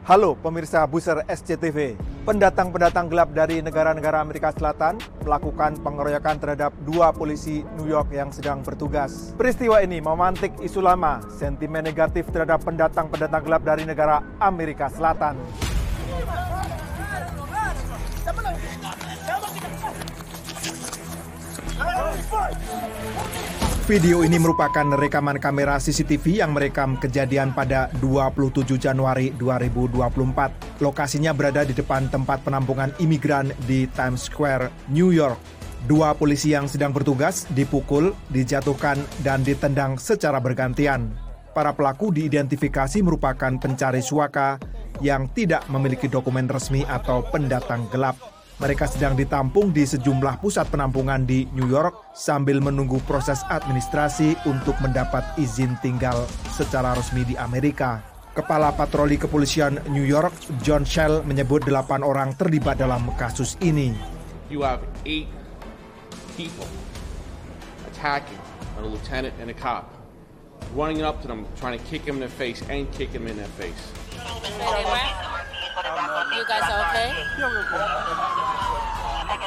Halo pemirsa Buser SCTV. Pendatang-pendatang gelap dari negara-negara Amerika Selatan melakukan pengeroyokan terhadap dua polisi New York yang sedang bertugas. Peristiwa ini memantik isu lama, sentimen negatif terhadap pendatang-pendatang gelap dari negara Amerika Selatan. Video ini merupakan rekaman kamera CCTV yang merekam kejadian pada 27 Januari 2024. Lokasinya berada di depan tempat penampungan imigran di Times Square, New York. Dua polisi yang sedang bertugas dipukul, dijatuhkan, dan ditendang secara bergantian. Para pelaku diidentifikasi merupakan pencari suaka yang tidak memiliki dokumen resmi atau pendatang gelap. Mereka sedang ditampung di sejumlah pusat penampungan di New York sambil menunggu proses administrasi untuk mendapat izin tinggal secara resmi di Amerika. Kepala Patroli Kepolisian New York, John Shell, menyebut delapan orang terlibat dalam kasus ini. You have eight people attacking a lieutenant and a cop, running up to them, trying to kick him in the face and kick him in the face. You guys are okay?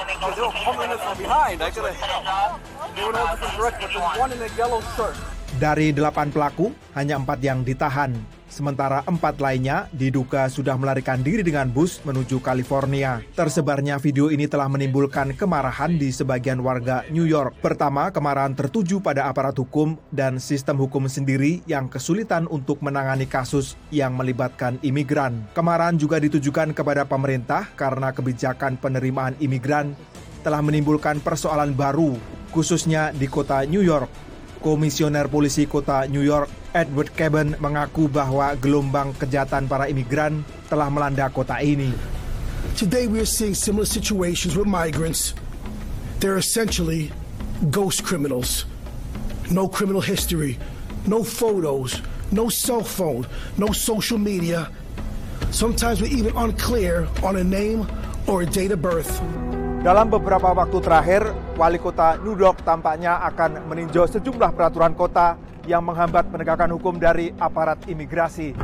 They were coming in from behind. Actually, they were all different directions. There's one in a yellow shirt. Dari delapan pelaku, hanya empat yang ditahan. Sementara empat lainnya diduga sudah melarikan diri dengan bus menuju California. Tersebarnya video ini telah menimbulkan kemarahan di sebagian warga New York. Pertama, kemarahan tertuju pada aparat hukum dan sistem hukum sendiri yang kesulitan untuk menangani kasus yang melibatkan imigran. Kemarahan juga ditujukan kepada pemerintah karena kebijakan penerimaan imigran telah menimbulkan persoalan baru, khususnya di kota New York. Komisioner Polisi Kota New York, Edward Cabin, mengaku bahwa gelombang kejahatan para imigran telah melanda kota ini. Today we are seeing similar situations with migrants. They're essentially ghost criminals. No criminal history, no photos, no cell phone, no social media. Sometimes we're even unclear on a name or a date of birth. Dalam beberapa waktu terakhir, wali kota New York tampaknya akan meninjau sejumlah peraturan kota yang menghambat penegakan hukum dari aparat imigrasi.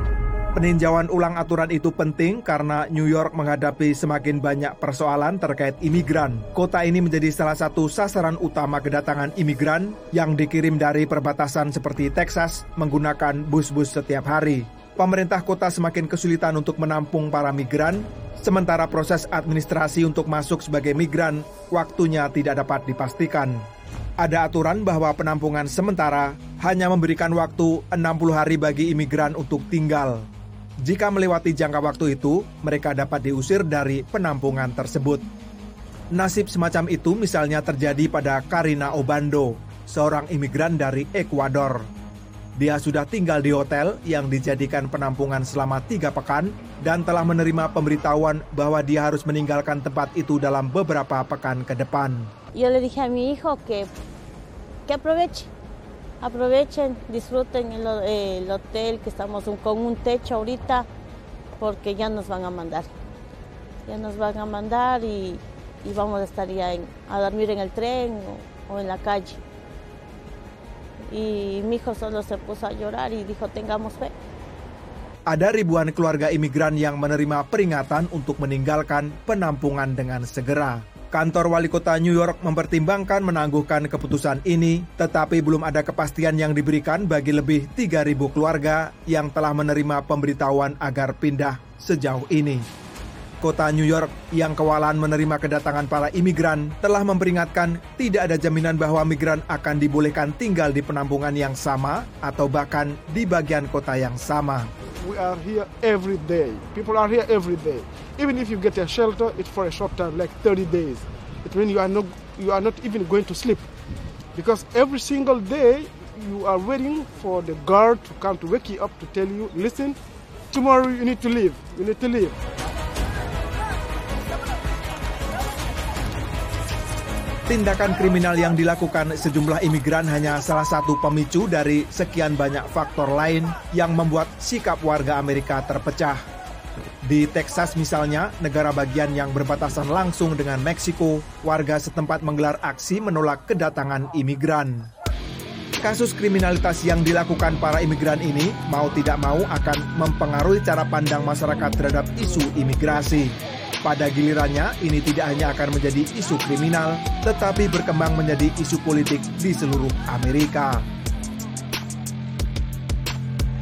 Peninjauan ulang aturan itu penting karena New York menghadapi semakin banyak persoalan terkait imigran. Kota ini menjadi salah satu sasaran utama kedatangan imigran yang dikirim dari perbatasan seperti Texas menggunakan bus-bus setiap hari. Pemerintah kota semakin kesulitan untuk menampung para migran, sementara proses administrasi untuk masuk sebagai migran waktunya tidak dapat dipastikan. Ada aturan bahwa penampungan sementara hanya memberikan waktu 60 hari bagi imigran untuk tinggal. Jika melewati jangka waktu itu, mereka dapat diusir dari penampungan tersebut. Nasib semacam itu misalnya terjadi pada Karina Obando, seorang imigran dari Ekuador. Dia sudah tinggal di hotel yang dijadikan penampungan selama tiga pekan dan telah menerima pemberitahuan bahwa dia harus meninggalkan tempat itu dalam beberapa pekan ke depan. Yo le dije a mi hijo que, que aproveche, aprovechen, disfruten el, el hotel, que estamos con un techo ahorita, porque ya nos van a mandar. Ya nos van a mandar y, y vamos a estar ya en- a dormir en el tren o, o en la calle. Y mi hijo solo se puso a llorar y dijo, tengamos fe. Ada ribuan keluarga imigran yang menerima peringatan untuk meninggalkan penampungan dengan segera. Kantor wali kota New York mempertimbangkan menangguhkan keputusan ini, tetapi belum ada kepastian yang diberikan bagi lebih 3.000 keluarga yang telah menerima pemberitahuan agar pindah sejauh ini. Kota New York yang kewalahan menerima kedatangan para imigran telah memperingatkan tidak ada jaminan bahwa migran akan dibolehkan tinggal di penampungan yang sama atau bahkan di bagian kota yang sama. We are here every day. People are here every day. Even if you get a shelter, it's for a short time, like 30 days. It means you are not you are not even going to sleep, because every single day you are waiting for the guard to come to wake you up to tell you, listen, tomorrow you need to leave. You need to leave. Tindakan kriminal yang dilakukan sejumlah imigran hanya salah satu pemicu dari sekian banyak faktor lain yang membuat sikap warga Amerika terpecah. Di Texas misalnya, negara bagian yang berbatasan langsung dengan Meksiko, warga setempat menggelar aksi menolak kedatangan imigran. Kasus kriminalitas yang dilakukan para imigran ini mau tidak mau akan mempengaruhi cara pandang masyarakat terhadap isu imigrasi. Pada gilirannya, ini tidak hanya akan menjadi isu kriminal, tetapi berkembang menjadi isu politik di seluruh Amerika.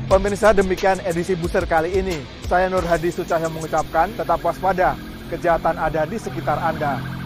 Pemirsa demikian edisi Buser kali ini. Saya Nur Hadi Sucahyo mengucapkan tetap waspada, kejahatan ada di sekitar Anda.